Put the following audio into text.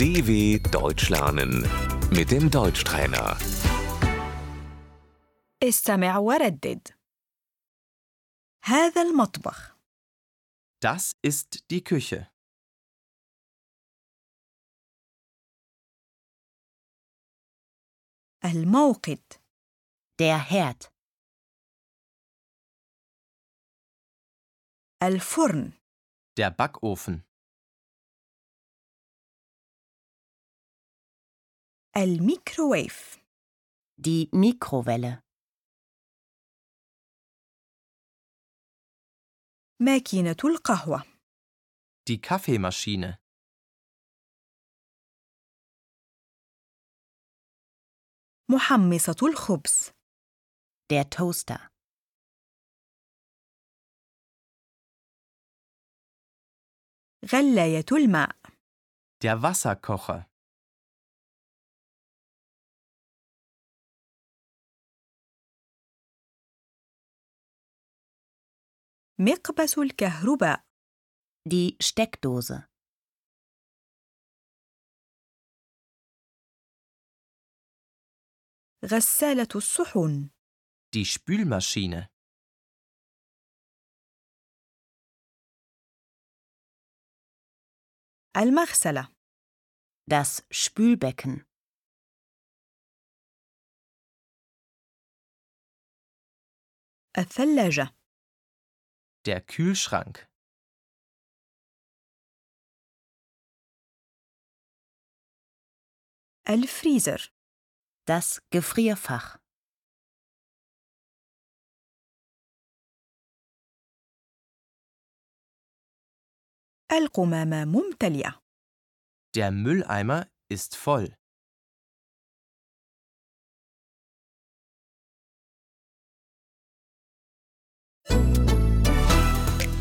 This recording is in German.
DW Deutsch lernen mit dem Deutschtrainer. استمع وردد هذا المطبخ Das ist die Küche. الموقد Der Herd. الفرن Der Backofen. الميكروويف Die Mikrowelle. ماكينة القهوة Die Kaffeemaschine. محمصة الخبز Der Toaster. غلاية الماء Der Wasserkocher. مقبس الكهرباء Die Steckdose. غسالة الصحون Die Spülmaschine. المغسلة Das Spülbecken. الثلاجة Der Kühlschrank. الفريزر Das Gefrierfach. القمامة ممتلئة Der Mülleimer ist voll.